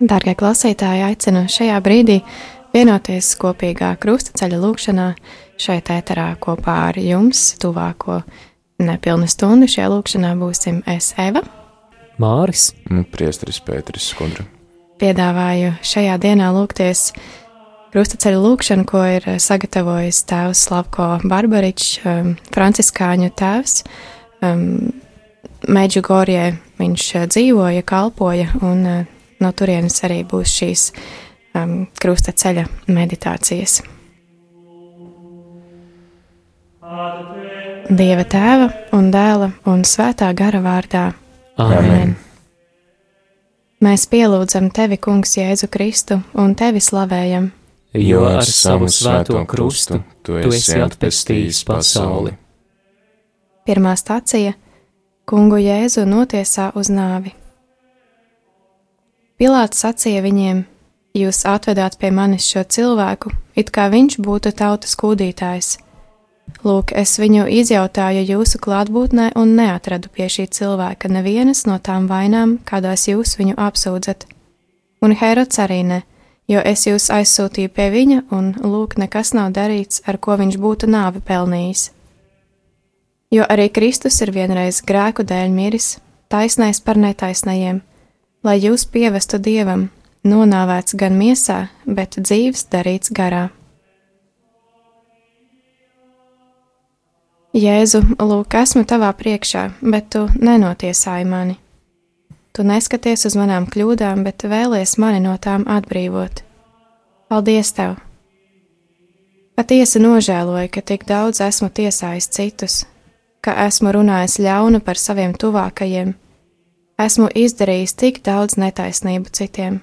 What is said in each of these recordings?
Dārgie klausītāji, aicinu šajā brīdī vienoties kopīgā krustaceļa lūkšanā šeit ēterā kopā ar jums tuvāko nepilnu stundu. Šajā lūkšanā būsim es, Eva, Māris un Priesteris Pēteris Skudra. Piedāvāju šajā dienā lūgties krustaceļa lūkšanu, ko ir sagatavojis tēvs Slavko Barbaričs, um, franciskāņu tēvs. Um, Meģugorjē viņš uh, dzīvoja, kalpoja, un uh, no turienes arī būs šīs um, krustaceļa meditācijas. Dieva tēva un dēla un svētā gara vārdā. Āmen. Mēs pielūdzam tevi, Kungs, Jēzu Kristu, un tevi slavējam, Jo ar savu svēto krustu tu esi atpestījis pasauli. Pirmā stācija - Kungu Jēzu notiesā uz nāvi. Pilāts sacīja viņiem: Jūs atvedāt pie manis šo cilvēku, it kā viņš būtu tautas kūdītājs. Lūk, es viņu izjautāju jūsu klātbūtnē un neatradu pie šī cilvēka nevienas no tām vainām, kādās jūs viņu apsūdzat. Un Herods arī ne, jo es jūs aizsūtīju pie viņa, un lūk, nekas nav darīts, ar ko viņš būtu nāvi pelnījis. Jo arī Kristus ir vienreiz grēku dēļ miris, taisnais par netaisnajiem, lai jūs pievestu dievam, nonāvēts gan miesā, bet dzīves darīts garā. Jēzu, lūk, esmu tavā priekšā, bet tu nenotiesāji mani. Tu neskaties uz manām kļūdām, bet vēlies mani no tām atbrīvot. Paldies tev! Patiesi nožēloju, ka tik daudz esmu tiesājis citus, ka esmu runājis ļaunu par saviem tuvākajiem, esmu izdarījis tik daudz netaisnību citiem.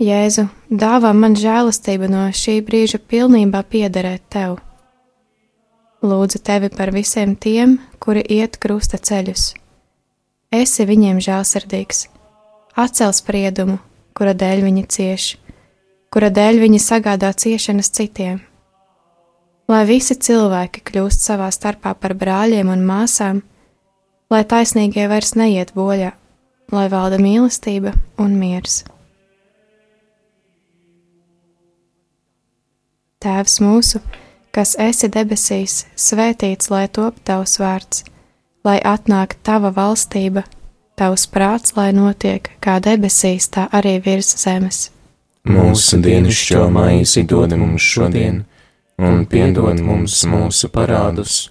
Jēzu, dāvā man žēlastību no šī brīža pilnībā piederēt tev. Lūdzu tevi par visiem tiem, kuri iet krusta ceļus. Esi viņiem žēlsirdīgs, atcel spriedumu, kura dēļ viņi cieš, kura dēļ viņi sagādā ciešanas citiem. Lai visi cilvēki kļūst savā starpā par brāļiem un māsām, lai taisnīgie vairs neiet bojā, lai valda mīlestība un miers. Tēvs mūsu, kas esi debesīs, svētīts lai top tavs vārds, lai atnāk tava valstība, tavs prāts, lai notiek kā debesīs, tā arī virs zemes. Mūsu dienascho maizi dod mums šodien, un piedod mums mūsu parādus,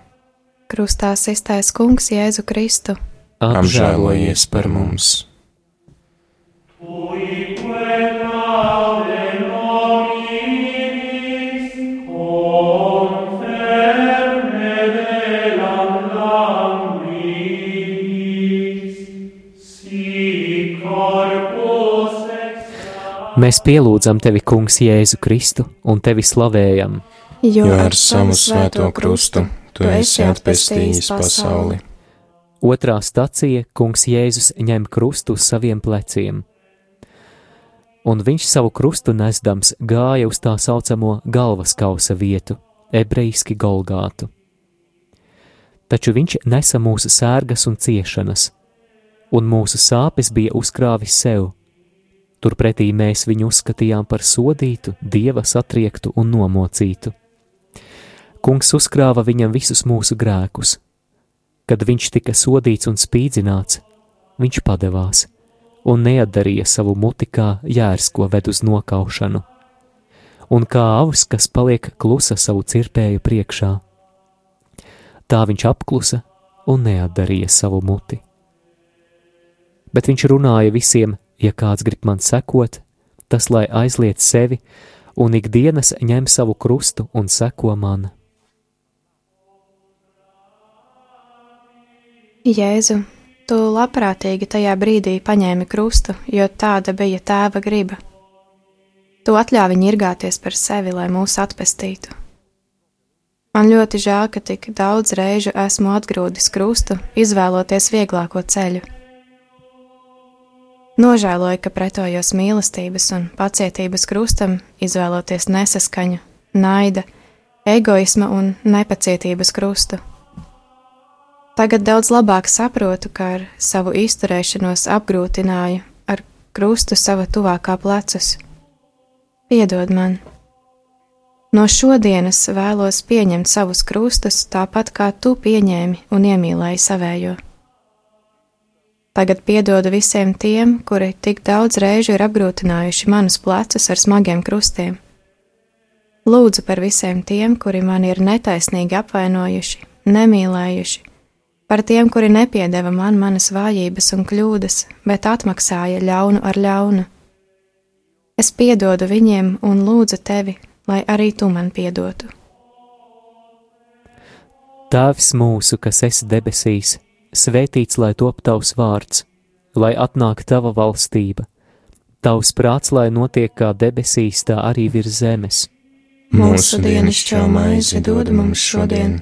Krustā iztais Kungs Jēzu Kristu. Apžēlojies par mums! Mēs pielūdzam tevi, Kungs, Jēzu Kristu un tevi slavējam. Jo ar savu svēto krustu tu esi atpestījis pasauli. Otrā stacija Kungs Jēzus ņem krustu uz saviem pleciem. Un viņš savu krustu nesdams gāja uz tā saucamo galvas kausa vietu, ebrejiski Golgātu. Taču viņš nesa mūsu sērgas un ciešanas, un mūsu sāpes bija uzkrāvis sev. Turpretī mēs viņu uzskatījām par sodītu, dieva satriektu un nomocītu. Kungs uzkrāva viņam visus mūsu grēkus. Kad viņš tika sodīts un spīdzināts, viņš padevās un neatdarīja savu muti kā jērs, ko ved uz nokaušanu, un kā avs, kas paliek klusa savu cirpēju priekšā. Tā viņš apklusa un neatdarīja savu muti. Bet viņš runāja visiem, ja kāds grib man sekot, tas lai aizliet sevi un ikdienas ņem savu krustu un seko man. Jēzu, Tu labprātīgi tajā brīdī paņēmi krustu, jo tāda bija tēva griba. Tu atļāvi ņirgāties par sevi, lai mūs atpestītu. Man ļoti žēl, ka tik daudz reižu esmu atgrūdis krustu, izvēloties vieglāko ceļu. Nožēloju, ka pretojos mīlestības un pacietības krustam, izvēloties nesaskaņu, naida, egoisma un nepacietības krustu. Tagad daudz labāk saprotu, ka ar savu izturēšanos apgrūtināju ar krustu sava tuvākā plecus. Piedod man! No šodienas vēlos pieņemt savus krustus tāpat kā tu pieņēmi un iemīlēji savējo. Tagad piedodu visiem tiem, kuri tik daudz reižu ir apgrūtinājuši manus plecus ar smagiem krustiem. Lūdzu par visiem tiem, kuri mani ir netaisnīgi apvainojuši, nemīlējuši, par tiem, kuri nepiedeva man manas vājības un kļūdas, bet atmaksāja ļaunu ar ļaunu. Es piedodu viņiem un lūdzu tevi, lai arī tu man piedotu. Tēvs mūsu, kas esi debesīs, svētīts lai top tavs vārds, lai atnāk tava valstība, tavs prāts, lai notiek kā debesīs, tā arī virs zemes. Mūsu dienascho maizi dod mums šodien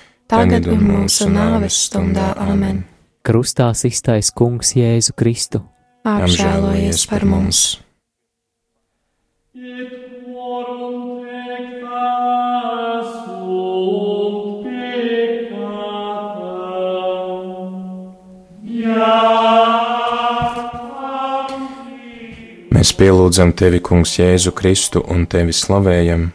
Tagad un mūsu nāves stundā Āmen. Krustā iztais Kungs Jēzu Kristu. Apžēlojies par mums! Mēs pielūdzam tevi, Kungs, Jēzu Kristu un tevi slavējam,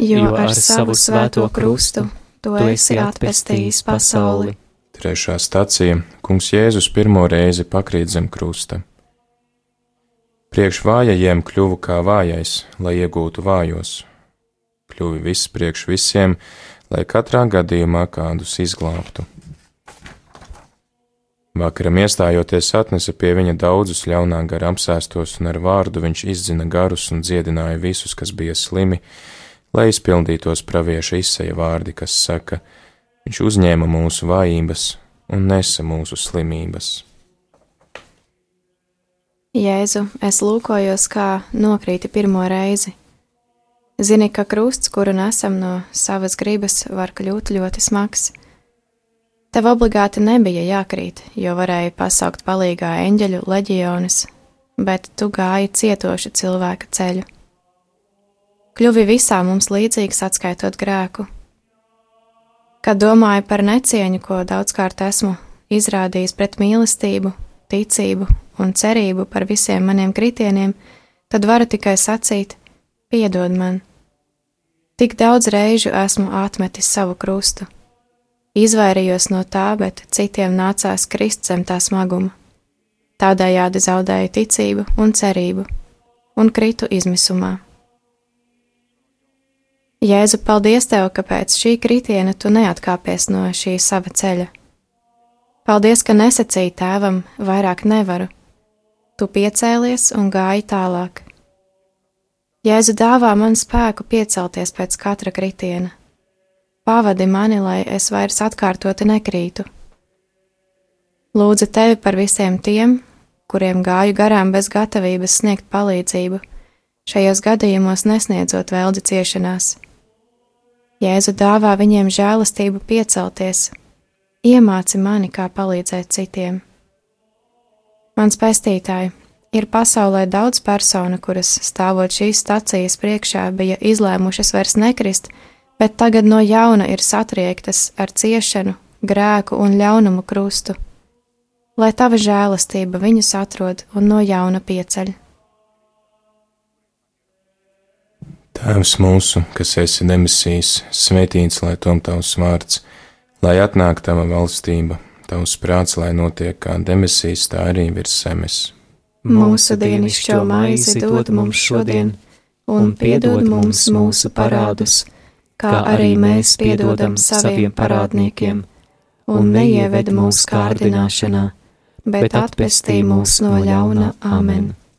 jo ar savu svēto krustu tu esi atpestījis pasauli. Trešā stacija - Kungs Jēzus pirmo reizi pakrīt zem krusta. Priekš vājajiem kļuvu kā vājais, lai iegūtu vājos. Kļuvi viss priekš visiem, lai katrā gadījumā kādus izglābtu. Vakaram iestājoties atnesa pie viņa daudzus ļaunā gara apsēstos, un ar vārdu viņš izdzina garus un dziedināja visus, kas bija slimi, lai izpildītos pravieša izseja vārdi, kas saka: Viņš uzņēma mūsu vājības un nesa mūsu slimības. Jēzu, es lūkojos, kā nokrīti pirmo reizi. Zini, ka krusts, kuru nesam no savas gribas, var kļūt ļoti smags. Tev obligāti nebija jākrīt, jo varēja pasaukt palīgā eņģeļu leģionus, bet tu gāji cietošu cilvēka ceļu kļuvi visā mums līdzīgs atskaitot grēku. Kad domāju par necieņu, ko daudzkārt esmu izrādījis pret mīlestību, ticību un cerību par visiem maniem kritieniem, tad varu tikai sacīt: Piedod man! Tik daudz reižu esmu atmetis savu krustu. Izvairījos no tā, bet citiem nācās krist zem tā smaguma. Tādējādi zaudēju ticību un cerību, un kritu izmisumā. Jēzu, paldies tev, ka pēc šī kritiena tu neatkāpies no šī sava ceļa. Paldies, ka nesacīji tēvam, vairāk nevaru. Tu piecēlies un gāji tālāk. Jēzu dāvā man spēku piecelties pēc katra kritiena. Pavadi mani, lai es vairs atkārtoti nekrītu. Lūdzu tevi par visiem tiem, kuriem gāju garām bez gatavības sniegt palīdzību, šajos gadījumos nesniedzot veldi ciešanās. Jēzu dāvā viņiem žēlastību piecelties, iemāci mani, kā palīdzēt citiem. Mans pestītāji, ir pasaulē daudz personu, kuras stāvot šīs stacijas priekšā bija izlēmušas vairs nekrist, bet tagad no jauna ir satriektas ar ciešanu, grēku un ļaunumu krustu. Lai tava žēlastība viņus atrod un no jauna pieceļ. Tēvs mūsu, kas esi demisijas, svētīts lai tom tavs vārds, lai atnāk tava valstība, tavs prāts, lai notiek kā demisijas, tā arī virs zemes. Mūsu dienascho maizi dod mums šodien, un piedod mums mūsu parādus, kā arī mēs piedodam saviem parādniekiem, un neieved mūsu kārdināšanā, bet atpestī mūs no ļauna Āmen.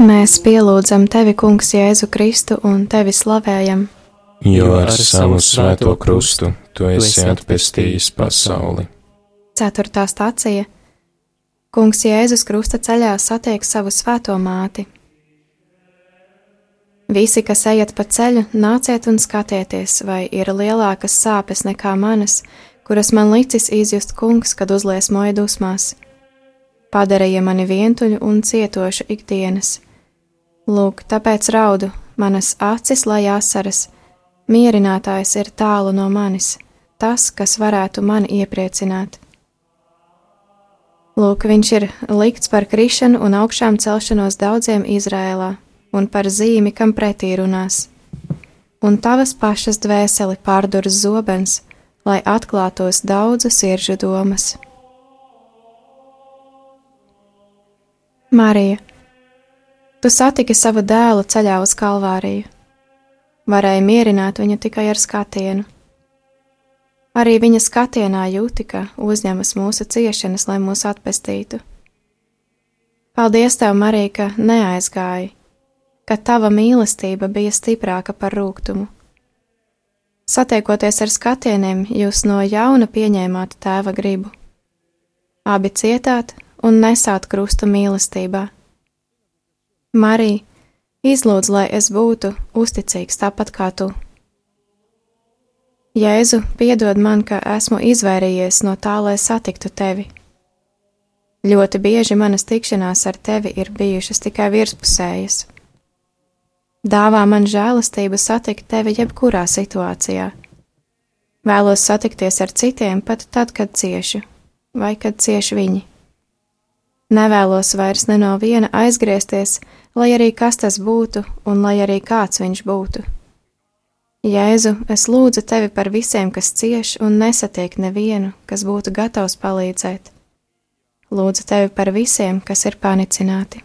Mēs pielūdzam tevi, Kungs, Jēzu Kristu un tevi slavējam. Jo ar savu svēto krustu tu esi atpestījis pasauli. Ceturtā stācija Kungs Jēzus krusta ceļā satiek savu svēto māti. Visi, kas ejat pa ceļu, nāciet un skatieties, vai ir lielākas sāpes nekā manas, kuras man licis izjust kungs, kad uzliesmoja dusmās. Padarīja mani vientuļu un cietošu ikdienas Lūk, tāpēc raudu, manas acis lai asaras, mierinātājs ir tālu no manis, tas, kas varētu mani iepriecināt. Lūk, viņš ir likts par krišanu un augšām celšanos daudziem Izrēlā, un par zīmi, kam pretī runās. Un tavas pašas dvēseli pārdurs zobens, lai atklātos daudzu siržu domas. Marija, Tu satiki savu dēlu ceļā uz kalvāriju. Varēja mierināt viņu tikai ar skatienu. Arī viņa skatienā jūti, ka uzņemas mūsu ciešanas, lai mūs atpestītu. Paldies tev, Marija, ka neaizgāji, ka tava mīlestība bija stiprāka par rūkumu. Satiekoties ar skatieniem, jūs no jauna pieņēmāt tēva gribu. Abi cietāt un nesāt krustu mīlestībā Marija, izlūdz, lai es būtu uzticīgs tāpat kā tu. Jēzu, piedod man, ka esmu izvairījies no tā, lai satiktu tevi. Ļoti bieži manas tikšanās ar tevi ir bijušas tikai virspusējas. Dāvā man žēlastību satikt tevi jebkurā situācijā. Vēlos satikties ar citiem pat tad, kad ciešu, vai kad cieši viņi. Nevēlos vairs ne no viena aizgriezties, lai arī kas tas būtu un lai arī kāds viņš būtu. Jēzu, es lūdzu tevi par visiem, kas cieš un nesatiek nevienu, kas būtu gatavs palīdzēt. Lūdzu tevi par visiem, kas ir panicināti.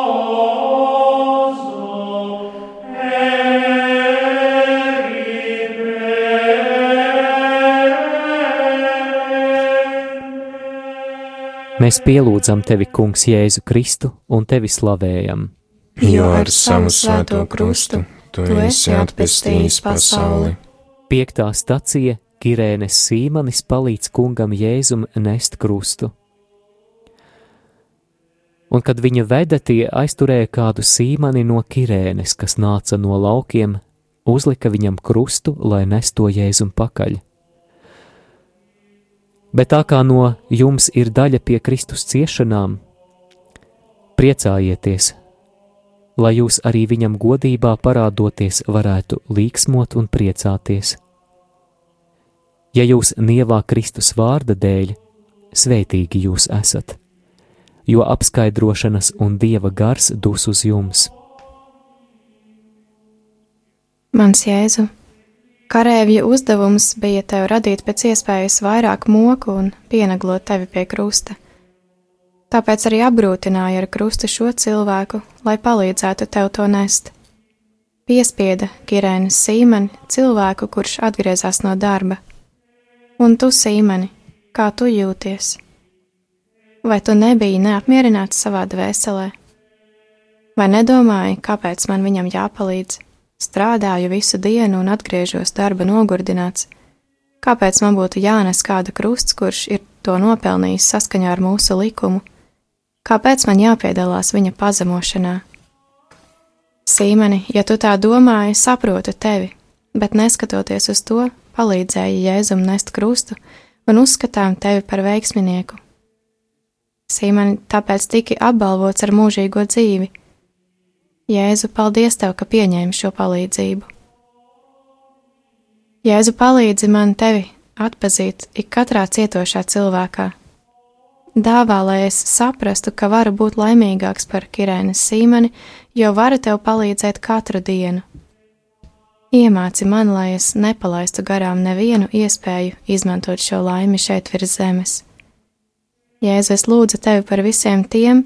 Mēs pielūdzam tevi, Kungs, Jēzu Kristu un tevi slavējam. Jo ar savu svēto krustu tu esi atpestījis pasauli. Piektā stacija Kirēnes Sīmanis palīdz kungam Jēzum nest krustu. Un kad viņa veda, tie aizturēja kādu sīmani no Kirēnes, kas nāca no laukiem, uzlika viņam krustu, lai nesto Jēzum pakaļ bet tā kā no jums ir daļa pie Kristus ciešanām, priecājieties, lai jūs arī viņam godībā parādoties varētu līksmot un priecāties. Ja jūs nievā Kristus vārda dēļ, svētīgi jūs esat, jo apskaidrošanas un dieva gars dus uz jums. Mans Jēzu, karēvja uzdevums bija tev radīt pēc iespējas vairāk moku un pieneglot tevi pie krusta. Tāpēc arī apgrūtināja ar krustu šo cilvēku, lai palīdzētu tev to nest. Piespieda Kirēnas sīmeni, cilvēku, kurš atgriezās no darba. Un tu, sīmeni, kā tu jūties? Vai tu nebiji neapmierināts savā dvēselē? Vai nedomāji, kāpēc man viņam jāpalīdz? Strādāju visu dienu un atgriežos darba nogurdināts. Kāpēc man būtu jānes kāda krusts, kurš ir to nopelnījis saskaņā ar mūsu likumu? Kāpēc man jāpiedalās viņa pazemošanā? Sīmeni, ja tu tā domāji, saprotu tevi, bet neskatoties uz to, palīdzēji Jēzum nest krustu un uzskatām tevi par veiksminieku. Sīmeni, tāpēc tiki apbalvots ar mūžīgo dzīvi. Jēzu, paldies tev, ka pieņēmi šo palīdzību. Jēzu palīdzi man tevi atpazīt ik katrā cietošā cilvēkā Dāvā, lai es saprastu, ka varu būt laimīgāks par Kirēnas sīmeni, jo varu tev palīdzēt katru dienu. Iemāci man, lai es nepalaistu garām nevienu iespēju izmantot šo laimi šeit virs zemes. Jēzu, es lūdzu tevi par visiem tiem,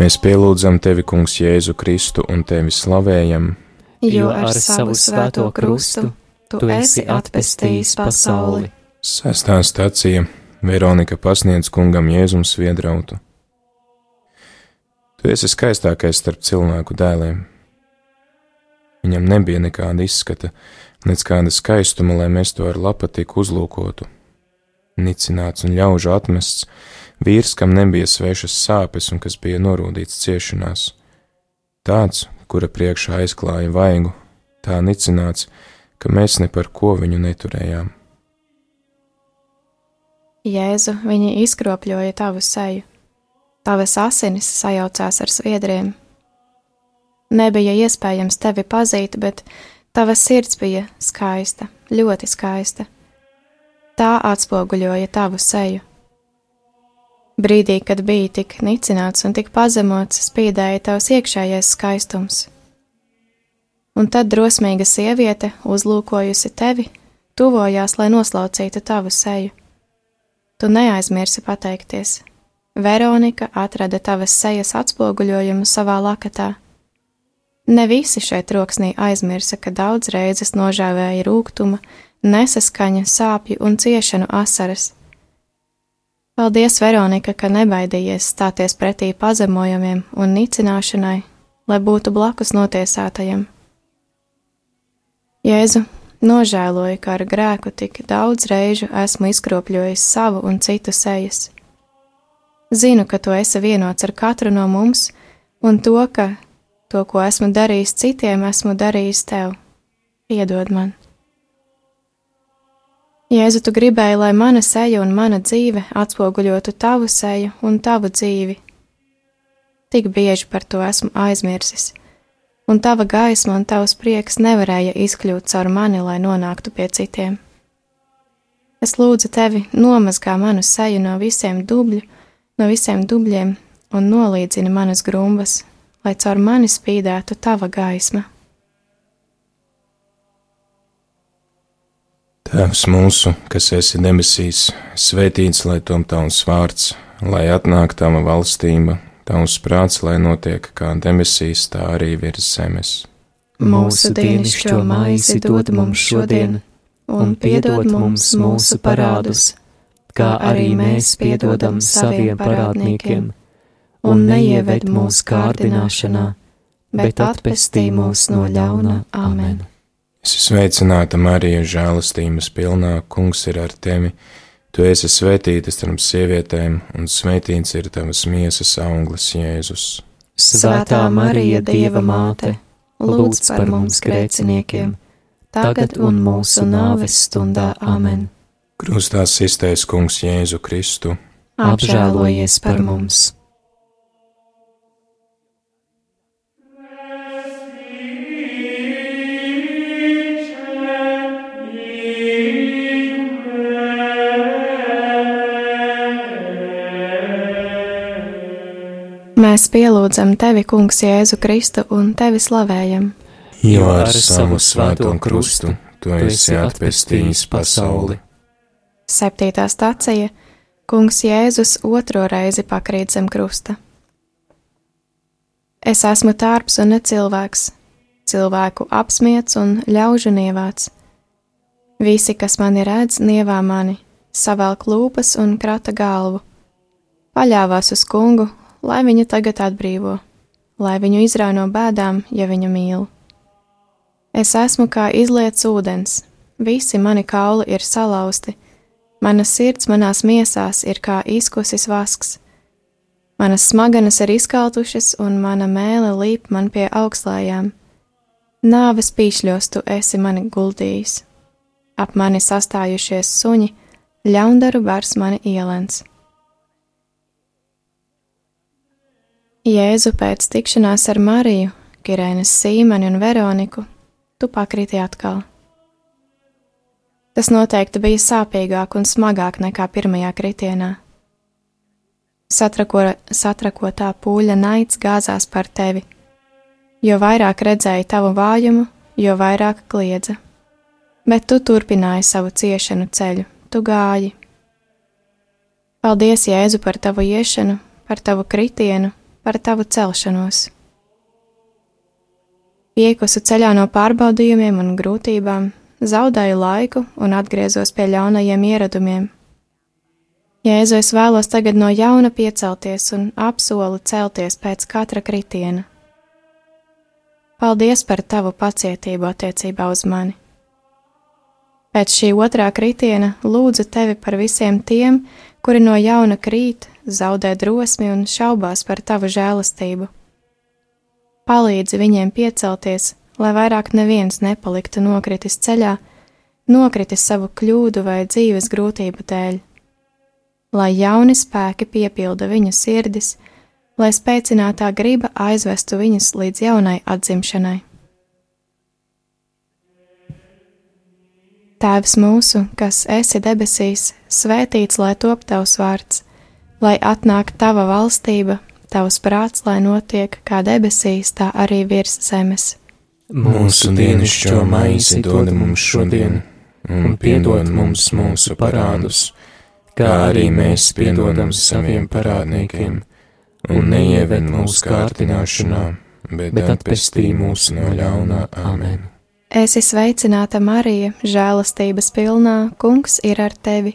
Mēs pielūdzam tevi, Kungs, Jēzu Kristu un tevi slavējam, jo ar savu svēto krustu tu esi atpestījis pasauli. Sestā stacija Veronika pasniedz kungam Jēzum sviedrautu. Tu esi skaistākais starp cilvēku dēliem. Viņam nebija nekāda izskata, nec kāda skaistuma, lai mēs to ar lapatiku uzlūkotu. Nicināts un ļaužu atmests, vīrs, kam nebija svešas sāpes un kas bija norūdīts ciešanās. Tāds, kura priekšā aizklāja vaigu, tā nicināts, ka mēs ne par ko viņu neturējām. Jēzu, viņi izkropļoja tavu seju, tavas asinis sajaucās ar sviedriem. Nebija iespējams tevi pazīt, bet tava sirds bija skaista, ļoti skaista. Tā atspoguļoja tavu seju. Brīdī, kad biji tik nicināts un tik pazemots, spīdēja tavs iekšējais skaistums. Un tad drosmīga sieviete, uzlūkojusi tevi, tuvojās, lai noslaucītu tavu seju. Tu neaizmirsi pateikties. Veronika atrada tavas sejas atspoguļojumu savā lakatā. Ne visi šeit troksnī aizmirsa, ka daudz reizes nožēvēja rūkuma, nesaskaņa, sāpju un ciešanu asaras Paldies, Veronika, ka nebaidījies stāties pretī pazemojumiem un nicināšanai, lai būtu blakus notiesātajam. Jēzu, nožēloju, ka ar grēku tik daudz reižu esmu izkropļojis savu un citu sejas. Zinu, ka tu esi vienots ar katru no mums, un to, ka to, ko esmu darījis citiem, esmu darījis tev. Piedod man! Jēzu, tu gribēji, lai mana seja un mana dzīve atspoguļotu tavu seju un tavu dzīvi. Tik bieži par to esmu aizmirsis, un tava gaisma un tavs prieks nevarēja izkļūt caur mani, lai nonāktu pie citiem. Es lūdzu tevi nomazgā manu seju no visiem dubļu, no visiem dubļiem un nolīdzini manas grumbas, lai caur mani spīdētu tava gaisma. Tēvs mūsu, kas esi debesīs, svētīts lai tom tavs vārds, lai atnāk tava valstība, tavs prāts, lai notiek kā debesīs, tā arī virs zemes. Mūsu dienascho maizi dod mums šodien un piedod mums mūsu parādus, kā arī mēs piedodam saviem parādniekiem, un neieved mūsu kārdināšanā, bet atpestī mūs no ļauna Āmen. Es esmu sveicināta Marija, žēlastības pilnā, kungs ir ar tevi. Tu esi svētīta starp sievietēm, un svētīts ir tavas miesas auglis, Jēzus. Svētā Marija, Dieva māte, lūdz par mums grēciniekiem! tagad un mūsu nāves stundā Āmen. Krustā iztaisa Kungs Jēzu Kristu. Apžēlojies par mums! Mēs pielūdzam tevi, Kungs, Jēzu Kristu un tevi slavējam jo ar savu svēto krustu tu esi atpestījis pasauli. Septītā stācija Kungs Jēzus otro reizi pakrīt zem krusta. Es esmu tārps un ne cilvēks, cilvēku apsmiets un ļaužu nievāts. Visi, kas mani redz, nievā mani, savēl klūpas un krata galvu. Paļāvās uz kungu, lai viņu tagad atbrīvo, lai viņu izrauj no bēdām, ja viņu mīl. Es esmu kā izliets ūdens, visi mani kauli ir salauzti, mana sirds manās miesās ir kā izkusis vasks. Manas smadzenes ir izkaltušas, un mana mēlē līp man pie augslājām. Nāves pīšļos tu esi mani guldījis. Ap mani sastājušies suņi, ļaundaru bars mani ielens. Jēzu pēc tikšanās ar Mariju, Kirēnas Sīmeni un Veroniku tu pakriti atkal. Tas noteikti bija sāpīgāk un smagāk nekā pirmajā kritienā. Satrako, satrakotā pūļa naids gāzās par tevi. Jo vairāk redzēja tavu vājumu, jo vairāk kliedza. Bet tu turpināji savu ciešanu ceļu, tu gāji. Paldies, Jēzu, par tavu iešanu, par tavu kritienu, par tavu celšanos Iekusu ceļā no pārbaudījumiem un grūtībām, zaudēju laiku un atgriezos pie ļaunajiem ieradumiem. Jēzu, es vēlos tagad no jauna piecelties un apsolu celties pēc katra kritiena. Paldies par tavu pacietību attiecībā uz mani. Pēc šī otrā kritiena lūdzu tevi par visiem tiem, kuri no jauna krīt, zaudē drosmi un šaubās par tavu žēlastību palīdzi viņiem piecelties, lai vairāk neviens nepaliktu nokritis ceļā, nokritis savu kļūdu vai dzīves grūtību dēļ. Lai jauni spēki piepilda viņu sirdis, lai spēcinātā griba aizvestu viņus līdz jaunai atzimšanai. Tēvs mūsu, kas esi debesīs, svētīts lai top tavs vārds, lai atnāk tava valstība, Tavs prāts, lai notiek kā debesīs, tā arī virs zemes. Mūsu dienascho maizi dod mums šodien, un piedod mums mūsu parādus, kā arī mēs piedodam saviem parādniekiem, un neieved mūsu kārtināšanā, bet, bet atpestī mūs no ļaunā Āmen. Esi sveicināta, Marija, žēlastības pilnā, Kungs ir ar tevi.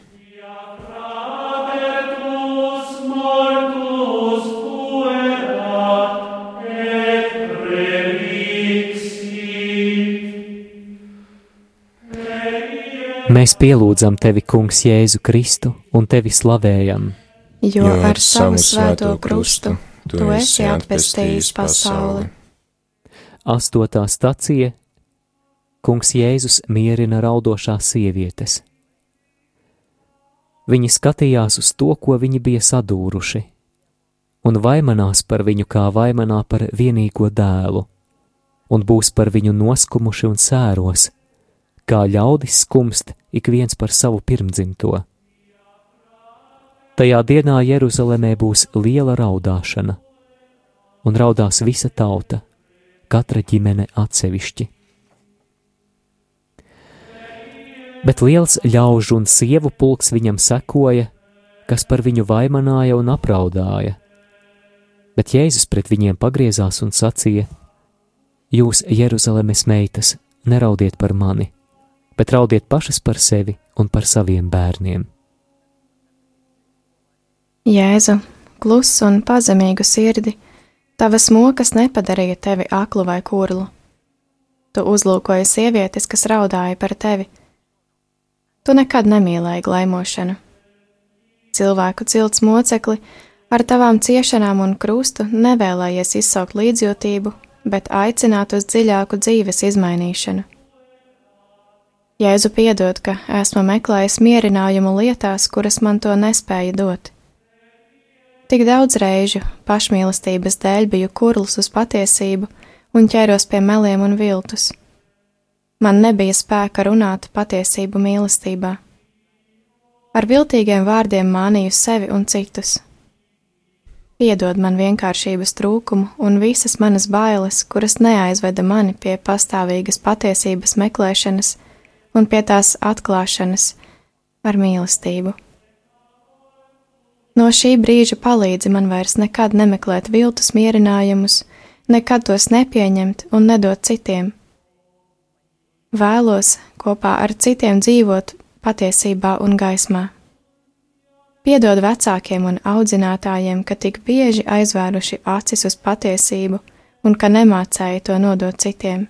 Mēs pielūdzam tevi, Kungs, Jēzu Kristu un tevi slavējam. Jo ar savu svēto krustu tu esi atpestījis pasauli. Astotā stacija Kungs Jēzus mierina raudošās sievietes. Viņi skatījās uz to, ko viņi bija sadūruši, un vaimanās par viņu kā vaimanā par vienīgo dēlu, un būs par viņu noskumuši un sēros, kā ļaudis skumst ik viens par savu pirmdzimto. Tajā dienā Jeruzalemē būs liela raudāšana, un raudās visa tauta, katra ģimene atsevišķi. Bet liels ļaužu un sievu pulks viņam sekoja, kas par viņu vaimanāja un apraudāja. Bet Jēzus pret viņiem pagriezās un sacīja: Jūs, Jeruzalemes meitas, neraudiet par mani, bet raudiet pašas par sevi un par saviem bērniem. Jēzu, klusu un pazemīgu sirdi, tavas mokas nepadarīja tevi aklu vai kurlu. Tu uzlūkoji sievietes, kas raudāja par tevi. Tu nekad nemīlēji glaimošanu. Cilvēku cilts mocekli ar tavām ciešanām un krustu nevēlējies izsaukt līdzjūtību, bet aicināt uz dziļāku dzīves izmainīšanu. Jēzu piedod, ka esmu meklējis mierinājumu lietās, kuras man to nespēja dot. Tik daudz reižu pašmīlestības dēļ biju kurls uz patiesību un ķēros pie meliem un viltus. Man nebija spēka runāt patiesību mīlestībā. Ar viltīgiem vārdiem mānīju sevi un citus. Piedod man vienkāršības trūkumu un visas manas bailes, kuras neaizveda mani pie pastāvīgas patiesības meklēšanas un pie tās atklāšanas ar mīlestību. No šī brīža palīdzi man vairs nekad nemeklēt viltus mierinājumus, nekad tos nepieņemt un nedot citiem. Vēlos kopā ar citiem dzīvot patiesībā un gaismā. Piedod vecākiem un audzinātājiem, ka tik bieži aizvēruši acis uz patiesību un ka nemācēja to nodot citiem.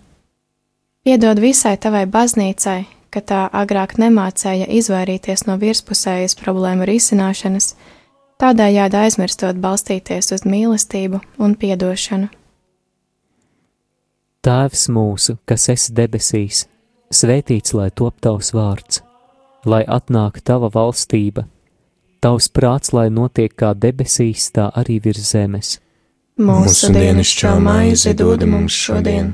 Piedod visai tavai baznīcai, ka tā agrāk nemācēja izvairīties no virspusējas problēmu risināšanas, tādējādi aizmirstot balstīties uz mīlestību un piedošanu. Tēvs mūsu, kas esi debesīs, svētīts lai top tavs vārds, lai atnāk tava valstība, tavs prāts, lai notiek kā debesīs, tā arī virs zemes. Mūsu dienasčā maizi dod mums šodien,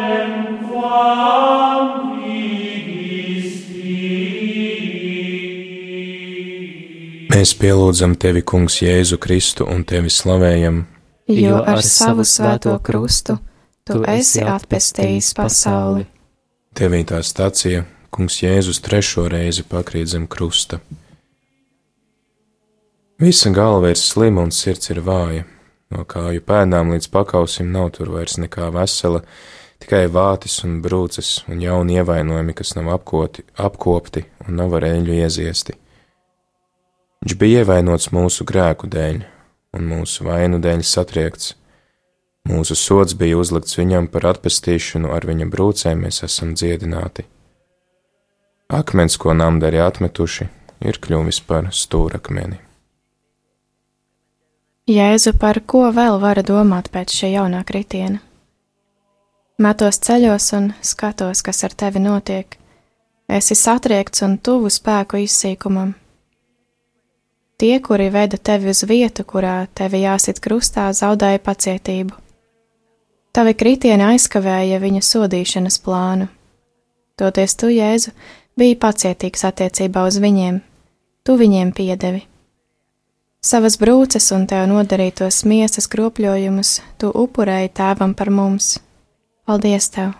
Mēs pielūdzam tevi, Kungs, Jēzu Kristu un tevi slavējam, jo ar savu svēto krustu tu esi atpestījis pasauli. Devītā stacija Kungs Jēzus trešo reizi pakrīt zem krusta. Visa galva ir slima un sirds ir vāja. No kāju pēdām līdz pakausim nav tur vairs nekā vesela, tikai vātis un brūces un jauni ievainojumi, kas nav apkoti, apkopti un nav ar eļļu ieziesti. Viņš bija ievainots mūsu grēku dēļ un mūsu vainu dēļ satriekts Mūsu sods bija uzlikts viņam par atpestīšanu, ar viņa brūcēm mēs esam dziedināti. Akmens, ko namdari atmetuši, ir kļuvis par stūrakmeni. Jēzu, par ko vēl var domāt pēc šī jaunā kritiena? Metos ceļos un skatos, kas ar tevi notiek. Esi satriekts un tuvu spēku izsīkumam. Tie, kuri veda tevi uz vietu, kurā tevi jāsit krustā, zaudēja pacietību. Tavi kritieni aizkavēja viņa sodīšanas plānu. Toties tu, Jēzu, biji pacietīgs attiecībā uz viņiem, tu viņiem piedevi. Savas brūces un tev nodarītos miesas kropļojumus tu upurēji tēvam par mums. Paldies tev!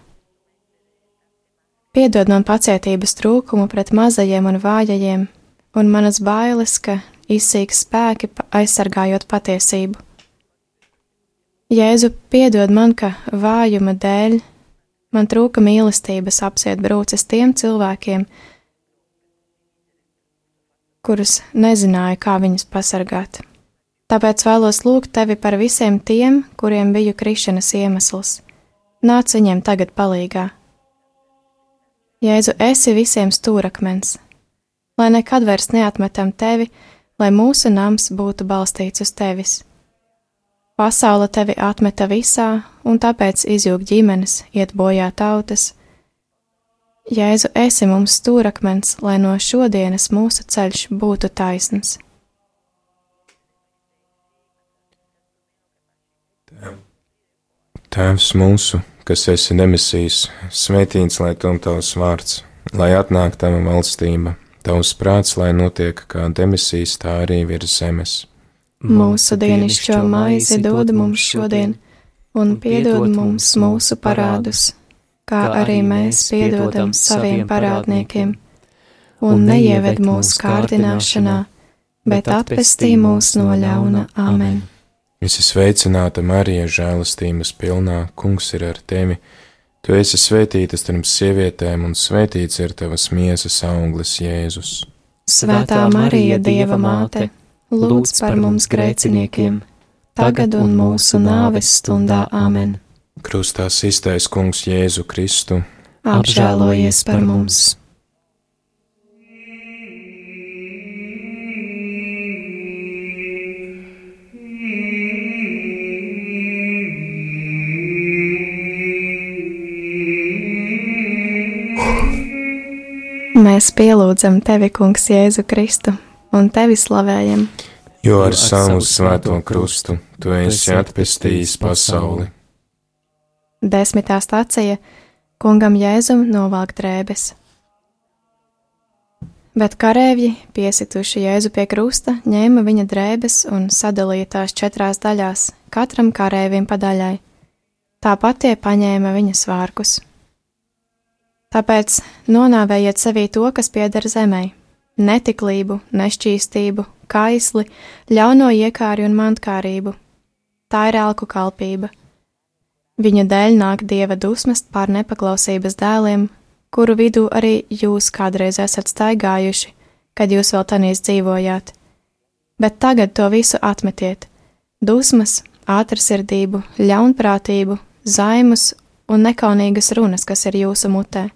Piedod man pacietības trūkumu pret mazajiem un vājajiem, un manas bailes, ka izsīks spēki aizsargājot patiesību. Jēzu, piedod man, ka vājuma dēļ man trūka mīlestības apsiet brūces tiem cilvēkiem, kurus nezināju, kā viņus pasargāt. Tāpēc vēlos lūgt tevi par visiem tiem, kuriem biju krišanas iemesls. Nāc viņiem tagad palīgā. Jēzu, esi visiem stūrakmens, lai nekad vairs neatmetam tevi, lai mūsu nams būtu balstīts uz tevis. Pasaule tevi atmeta visā, un tāpēc izjūg ģimenes, iet bojā tautas Jēzu, esi mums stūrakmens, lai no šodienas mūsu ceļš būtu taisns. Tēvs mūsu, kas esi demisijas, svētīts lai tom tavs vārds, lai atnāk tava valstība, tavs prāts, lai notiek kā demisijas, tā arī virs zemes. Mūsu dienascho maizi dod mums šodien, un piedod mums mūsu parādus kā arī mēs piedodam saviem parādniekiem, un neieved mūsu kārdināšanā, bet atpestī mūs no ļauna Āmen. Visi sveicināta Marija, žēlastības pilnā, kungs ir ar tevi. Tu esi svētīta starp sievietēm, un svētīts ir tavas miesas auglis, Jēzus. Svētā Marija, Dieva māte, lūdz par mums grēciniekiem, tagad un mūsu nāves stundā Āmen. Krustā iztais kungs Jēzu Kristu, apžēlojies par mums! Mēs pielūdzam tevi, Kungs, Jēzu Kristu, un tevi slavējam. Jo ar savu svēto krustu tu esi atpestījis pasauli. Desmitā stācija kungam Jēzum novalk drēbes. Bet karavīri, piesituši Jēzu pie krusta, ņēma viņa drēbes un sadalīja tās četrās daļās, katram karavīrim pa daļai. Tāpat tie paņēma viņa svārkus. Tāpēc nonāvējiet sevī to, kas pieder zemē - netiklību, nešķīstību, kaisli, ļauno iekāri un mantkārību. Tā ir elku kalpība Viņa dēļ nāk dieva dusmas pār nepaklausības dēliem, kuru vidū arī jūs kādreiz esat staigājuši, kad jūs vēl tanīs dzīvojāt. Bet tagad to visu atmetiet - dusmas, ātrsirdību, ļaunprātību, zaimus un nekaunīgas runas, kas ir jūsu mutē.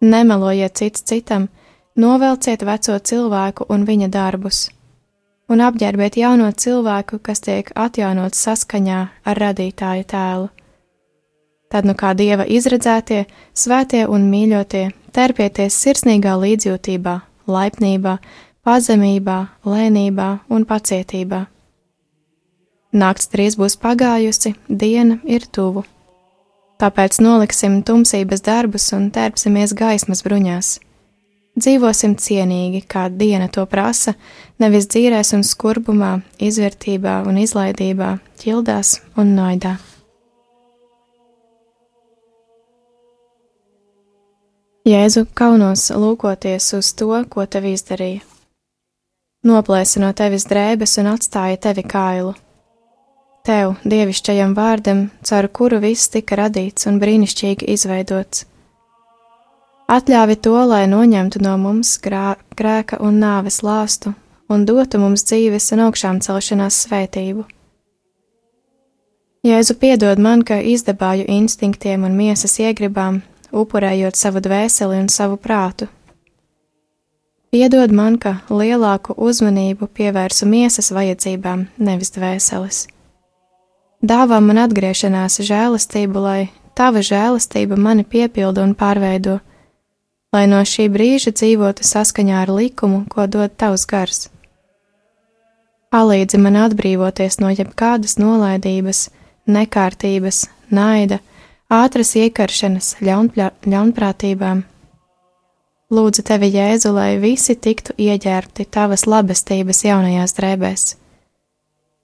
Nemelojiet cits citam, novelciet veco cilvēku un viņa darbus un apģērbiet jauno cilvēku, kas tiek atjaunots saskaņā ar radītāja tēlu. Tad nu kā dieva izredzētie, svētie un mīļotie, terpieties sirsnīgā līdzjūtībā, laipnībā, pazemībā, lēnībā un pacietībā. Nakts drīz būs pagājusi, diena ir tuvu. Tāpēc noliksim tumsības darbus un tērpsimies gaismas bruņās Dzīvosim cienīgi, kā diena to prasa, nevis dzīrēs un skurbumā, izvērtībā un izlaidībā, ķildās un naidā. Jēzu kaunos lūkoties uz to, ko tev izdarīja. Noplēsa no tevis drēbes un atstāja tevi kailu. Tev, dievišķajam vārdam, caur kuru viss tika radīts un brīnišķīgi izveidots Atļāvi to, lai noņemtu no mums grā, grēka un nāves lāstu un dotu mums dzīves un augšām celšanās svētību. Jēzu piedod man, ka izdabāju instinktiem un miesas iegribām, upurējot savu dvēseli un savu prātu. Piedod man, ka lielāku uzmanību pievērsu miesas vajadzībām, nevis dvēseles. Dāvā man atgriešanās žēlastību, lai tava žēlastība mani piepilda un pārveido lai no šī brīža dzīvotu saskaņā ar likumu, ko dod tavs gars. Palīdzi man atbrīvoties no jebkādas nolaidības, nekārtības, naida, ātras iekaršanas, ļaunprā, ļaunprātībām. Lūdzu tevi, Jēzu, lai visi tiktu ieģērbti tavas labestības jaunajās drēbēs.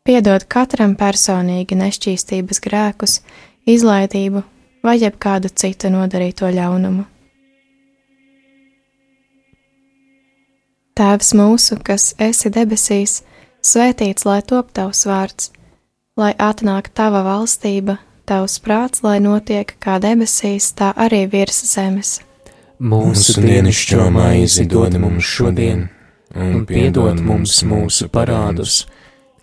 Piedod katram personīgi nešķīstības grēkus, izlaidību vai jebkādu citu nodarīto ļaunumu. Tēvs mūsu, kas esi debesīs, svētīts lai top tavs vārds, lai atnāk tava valstība, tavs prāts, lai notiek kā debesīs, tā arī virs zemes. Mūsu dienascho maizi dod mums šodien, un piedod mums mūsu parādus,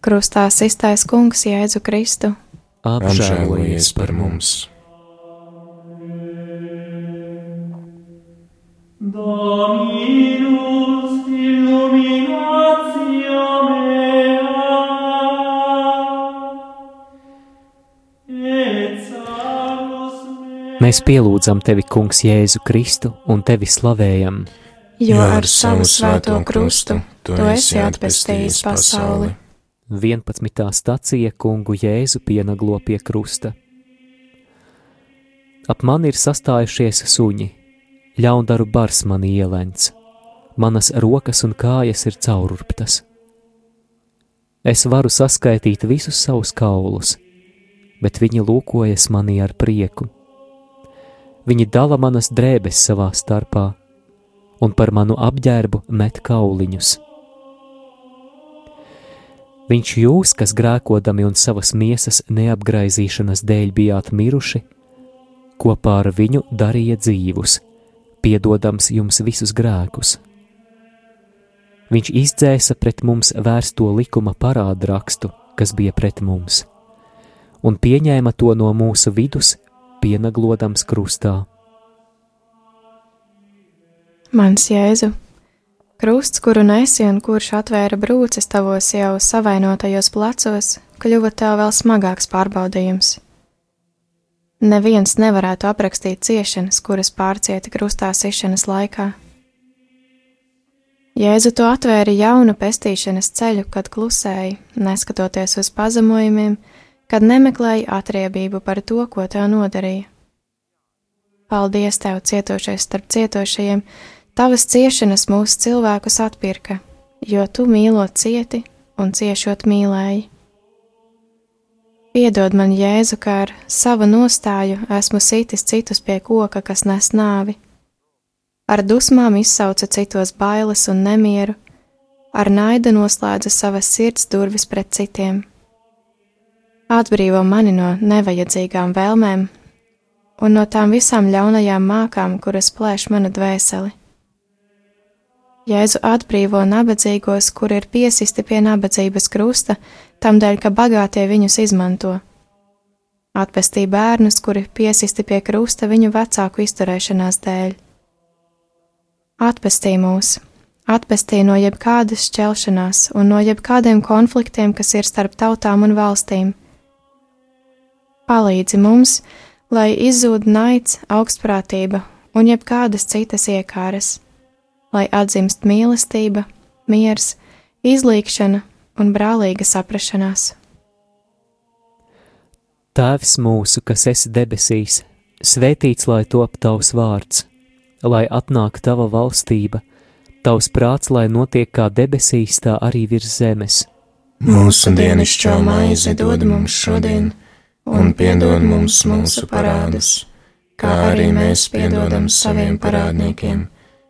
Krustā iztais kungs Jēzu Kristu. Apžēlojies par mums! Dominus illuminatio mea et salus mea Mēs pielūdzam tevi, Kungs, Jēzu Kristu un tevi slavējam. Jo ar savu svēto krustu tu esi atpestījis pasauli. 11. stacija kungu Jēzu pienaglo pie krusta. Ap mani ir sastājušies suņi, ļaundaru bars mani ielents, manas rokas un kājas ir caururptas. Es varu saskaitīt visus savus kaulus, bet viņi lūkojas manī ar prieku. Viņi dala manas drēbes savā starpā, un par manu apģērbu met kauliņus. Viņš jūs, kas grēkodami un savas miesas neapgraizīšanas dēļ bijāt miruši, kopā ar viņu darīja dzīvus, piedodams jums visus grēkus. Viņš izdzēsa pret mums vērsto likuma parādu rakstu, kas bija pret mums, un pieņēma to no mūsu vidus, pienaglodams krustā. Mans Jēzu, krusts, kuru nesi un kurš atvēra brūces tavos jau savainotajos plecos, kļuva tev vēl smagāks pārbaudījums. Neviens nevarētu aprakstīt ciešanas, kuras pārcieta krustā sišanas laikā. Jēzu to atvēra jaunu pestīšanas ceļu, kad klusēji, neskatoties uz pazemojumiem, kad nemeklēji atriebību par to, ko tev nodarīja. Paldies tev, cietošais starp cietošajiem, tavas ciešanas mūsu cilvēkus atpirka, jo tu mīlot cieti un ciešot mīlēji. Piedod man, Jēzu, kā ar savu nostāju esmu sitis citus pie koka, kas nes nāvi. Ar dusmām izsauca citos bailes un nemieru, ar naidu noslēdza savas sirds durvis pret citiem. Atbrīvo mani no nevajadzīgām vēlmēm un no tām visām ļaunajām mākām, kuras plēš manu dvēseli. Jēzu atbrīvo nabadzīgos, kuri ir piesisti pie nabadzības krusta, tam dēļ, ka bagātie viņus izmanto. Atpestī bērnus, kuri piesisti pie krusta viņu vecāku izturēšanās dēļ. Atpestī mūs, atpestī no jebkādas šķelšanās un no jebkādiem konfliktiem, kas ir starp tautām un valstīm. Palīdzi mums, lai izzūd naids, augstprātība un jebkādas citas iekāras, lai atzimst mīlestība, miers, izlīkšana un brālīga saprašanās. Tēvs mūsu, kas esi debesīs, svētīts lai top tavs vārds, lai atnāk tava valstība, tavs prāts, lai notiek kā debesīs, tā arī virs zemes. Mūsu dienascho maizi dod mums šodien, un piedod mums mūsu parādus, kā arī mēs piedodam saviem parādniekiem,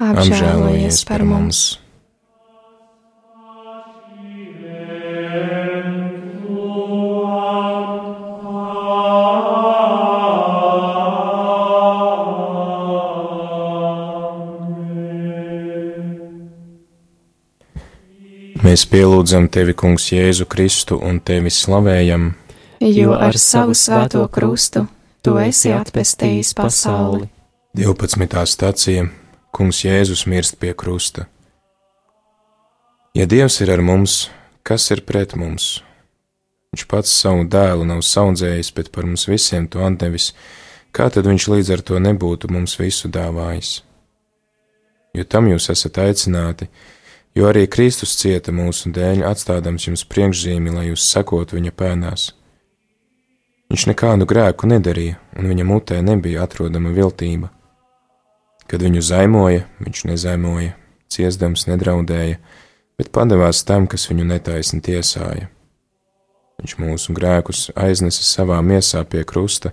apžēlojies par mums! Mēs pielūdzam tevi, Kungs, Jēzu Kristu un tevi slavējam, jo ar savu svēto krustu tu esi atpestījis pasauli. 12. stācija Kungs Jēzus mirst pie krusta. Ja Dievs ir ar mums, kas ir pret mums? Viņš pats savu dēlu nav saudzējis, bet par mums visiem to atdevis, kā tad viņš līdz ar to nebūtu mums visu dāvājis? Jo tam jūs esat aicināti, jo arī Kristus cieta mūsu dēļ, atstādams jums priekšzīmi, lai jūs sekotu viņa pēnās. Viņš nekādu grēku nedarīja, un viņa mutē nebija atrodama viltība. Kad viņu zaimoja, viņš nezaimoja, ciesdams nedraudēja, bet padevās tam, kas viņu netaisni tiesāja. Viņš mūsu grēkus aiznesa savā miesā pie krusta,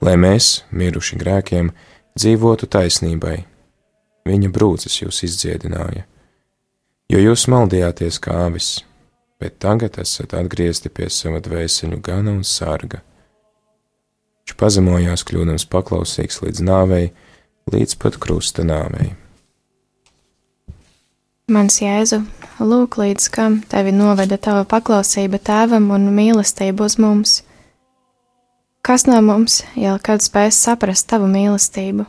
lai mēs, miruši grēkiem, dzīvotu taisnībai. Viņa brūces jūs izdziedināja, jo jūs maldījāties kā avis, bet tagad esat atgriezti pie sava dvēseļu gana un sarga. Viņš pazemojās, kļūdams paklausīgs līdz nāvei, līdz pat krusta nāvei. Mans Jēzu, lūk, līdz kam tevi noveda tava paklausība tēvam un mīlestība uz mums. Kas no mums jau kad spēs saprast tavu mīlestību?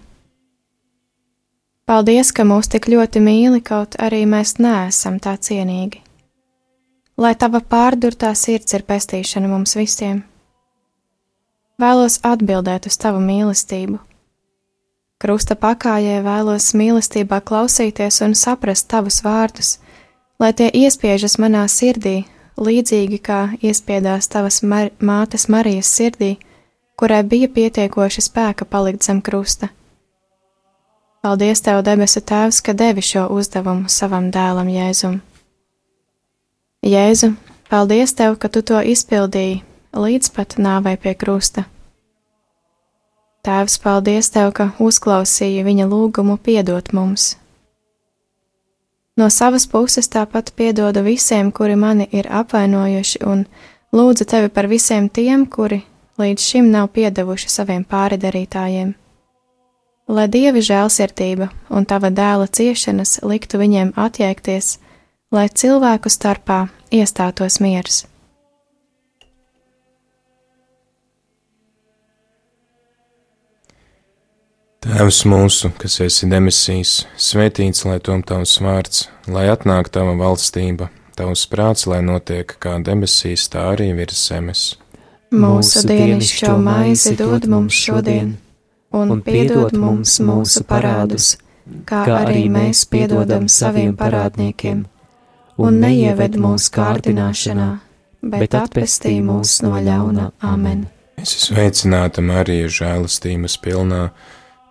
Paldies, ka mūs tik ļoti mīli, kaut arī mēs neesam tā cienīgi. Lai tava pārdurtā sirds ir pestīšana mums visiem. Vēlos atbildēt uz tavu mīlestību Krusta pakājē vēlos mīlestībā klausīties un saprast tavus vārdus, lai tie iespiežas manā sirdī, līdzīgi kā iespiedās tavas mar mātes Marijas sirdī, kurai bija pietiekoši spēka palikt zem krusta. Paldies, Tev, debesu Tēvs, ka devi šo uzdevumu savam dēlam Jēzum. Jēzu, paldies Tev, ka Tu to izpildīji līdz pat nāvei pie krusta. Tēvs, paldies Tev, ka uzklausīji viņa lūgumu piedot mums. No savas puses tāpat piedodu visiem, kuri mani ir apvainojuši, un lūdzu Tevi par visiem tiem, kuri līdz šim nav piedevuši saviem pāridarītājiem. Lai Dieva žēlsirdība un Tava dēla ciešanas liktu viņiem atjēgties, lai cilvēku starpā iestātos miers. Tēvs mūsu, kas esi demisijas, svētīts lai tom tavs vārds, lai atnāk tava valstība, tavs prāts, lai notiek kā debesīs, tā arī virs zemes. Mūsu dienascho maizi dod mums šodien, un piedod mums mūsu parādus, kā arī mēs piedodam saviem parādniekiem, un neieved mūsu kārdināšanā, bet atpestī mūs no ļauna. Amen! Es esmu sveicināta Marija žēlastības pilnā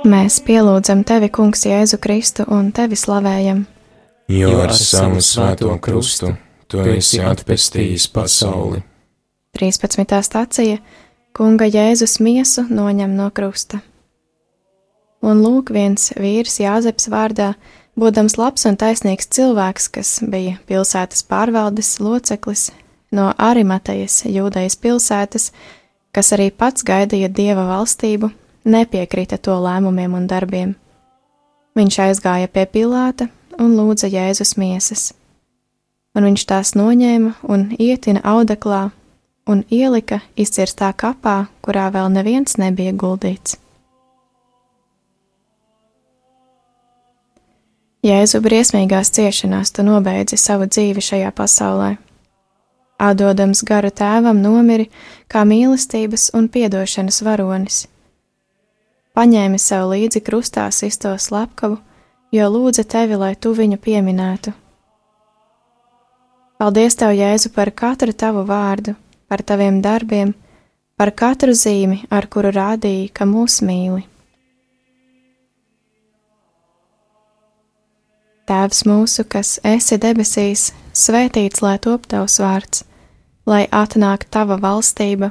Mēs pielūdzam tevi, Kungs, Jēzu Kristu un tevi slavējam. Jo ar savu svēto krustu tu esi atpestījis pasauli. 13. stācija Kunga Jēzus miesu noņem no krusta. Un lūk, viens vīrs Jāzeps vārdā, būdams labs un taisnīgs cilvēks, kas bija pilsētas pārvaldes loceklis no Arimatejas, Jūdejas pilsētas, kas arī pats gaidīja dieva valstību nepiekrita to lēmumiem un darbiem. Viņš aizgāja pie Pilāta un lūdza Jēzus miesas, un viņš tās noņēma un ietina audeklā un ielika izcirstā kapā, kurā vēl neviens nebija guldīts. Jēzu briesmīgās ciešanās tu nobeidzi savu dzīvi šajā pasaulē. Atdodams garu tēvam nomiri kā mīlestības un piedošanas varonis – paņēmi sev līdzi krustā sisto slepkavu, jo lūdza tevi, lai tu viņu pieminētu. Paldies, Tev, Jēzu, par katru tavu vārdu, par taviem darbiem, par katru zīmi, ar kuru rādīja, ka mūs mīli. Tēvs mūsu, kas esi debesīs, svētīts lai top tavs vārds, lai atnāk tava valstība,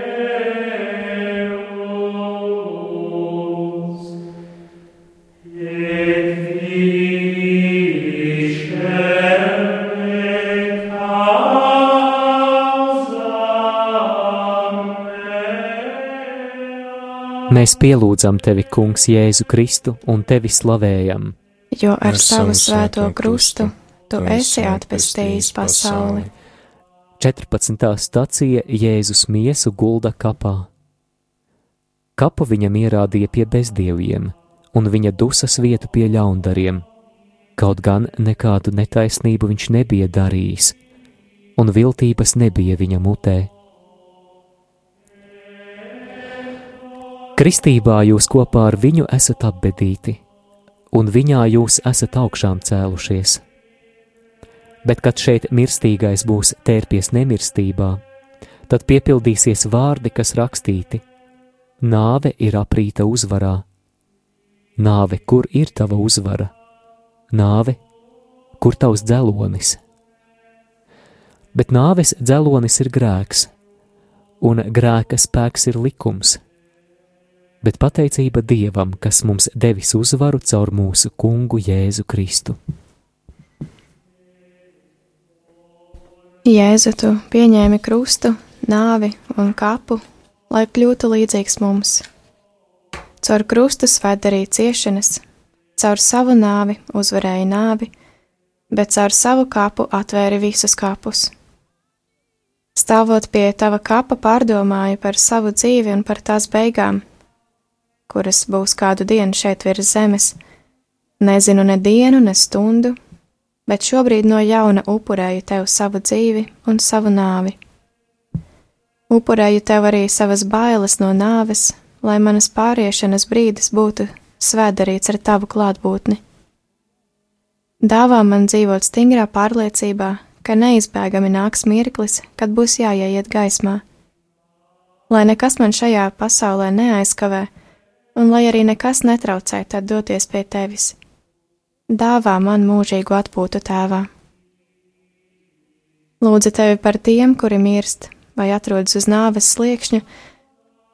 Mēs pielūdzam tevi, Kungs, Jēzu Kristu un tevi slavējam. Jo ar savu svēto krustu tu esi atpestījis pasauli. 14. stacija Jēzus miesu gulda kapā. Kapu viņam ierādīja pie bezdieviem, un viņa dusas vietu pie ļaundariem. Kaut gan nekādu netaisnību viņš nebija darījis, un viltības nebija viņa mutē. Kristībā jūs kopā ar viņu esat apbedīti, un viņā jūs esat augšām cēlušies. Bet, kad šeit mirstīgais būs tērpies nemirstībā, tad piepildīsies vārdi, kas rakstīti: Nāve ir aprīta uzvarā. Nāve, kur ir tava uzvara? Nāve, kur tavs dzelonis? Bet nāves dzelonis ir grēks, un grēka spēks ir likums bet pateicība Dievam, kas mums devis uzvaru caur mūsu kungu Jēzu Kristu. Jēzu, tu pieņēmi krustu, nāvi un kapu, lai kļūtu līdzīgs mums. Caur krustu svētdarīja ciešanas, caur savu nāvi uzvarēja nāvi, bet caur savu kapu atvēra visus kapus. Stāvot pie tava kapa, pārdomāju par savu dzīvi un par tās beigām, kuras būs kādu dienu šeit virs zemes. Nezinu ne dienu, ne stundu, bet šobrīd no jauna upurēju tev savu dzīvi un savu nāvi. Upurēju tev arī savas bailes no nāves, lai manas pāriešanas brīdis būtu svētdarīts ar tavu klātbūtni. Dāvā man dzīvot stingrā pārliecībā, ka neizbēgami nāks mirklis, kad būs jāieiet gaismā. Lai nekas man šajā pasaulē neaizkavē, un lai arī nekas netraucē tad doties pie tevis. Dāvā man mūžīgu atpūtu tēvā. Lūdzu tevi par tiem, kuri mirst vai atrodas uz nāves sliekšņa,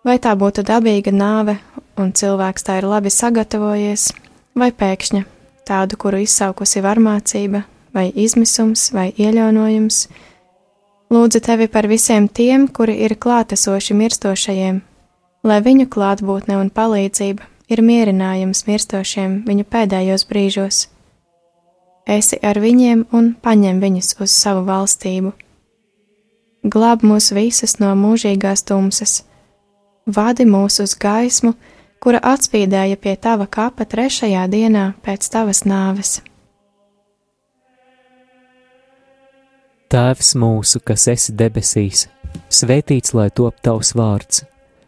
vai tā būtu dabīga nāve un cilvēks tā ir labi sagatavojies, vai pēkšņa tādu, kuru izsaukusi varmācība, vai izmisums, vai ieļaunojums. Lūdzu tevi par visiem tiem, kuri ir klātesoši mirstošajiem, lai viņu klātbūtne un palīdzība ir mierinājums mirstošiem viņu pēdējos brīžos. Esi ar viņiem un paņem viņus uz savu valstību. Glāb mūs visus no mūžīgās tumsas, vadi mūs uz gaismu, kura atspīdēja pie tava kapa trešajā dienā pēc tavas nāves. Tēvs mūsu, kas esi debesīs, svētīts lai top tavs vārds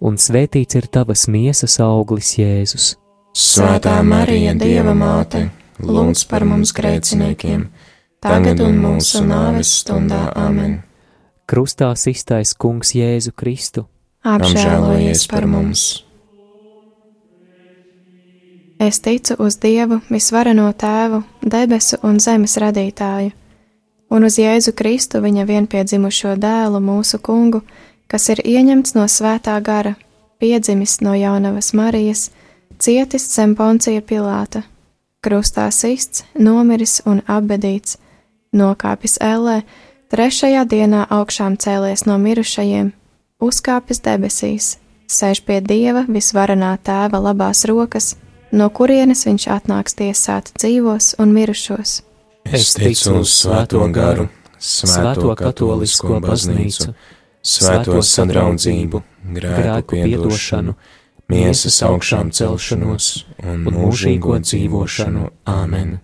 un svētīts ir tavas miesas auglis, Jēzus. Svētā Marija, Dieva māte, lūdz par mums grēciniekiem, tagad un mūsu nāves stundā amen. krustā iztais Kungs Jēzu Kristu, apžēlojies par mums! Es ticu uz Dievu, visvareno Tēvu, debesu un zemes radītāju, un uz Jēzu Kristu, viņa vienpiedzimušo dēlu, mūsu kungu, kas ir ieņemts no svētā gara, piedzimis no jaunavas Marijas, cietis zem poncija Pilāta, krustā sists, nomiris un apbedīts, nokāpis ellē, trešajā dienā augšām cēlies no mirušajiem, uzkāpis debesīs, sēž pie Dieva visvarenā tēva labās rokas, no kurienes viņš atnāks tiesāt dzīvos un mirušos. Es ticu uz Svēto garu, Svēto katolisko baznīcu, Svēto sadraudzību, grēku piedošanu, miesas augšām celšanos un mūžīgo dzīvošanu. Āmen!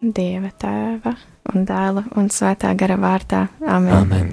Dieva tēva un dēla un svētā gara vārtā. Amen! Amen.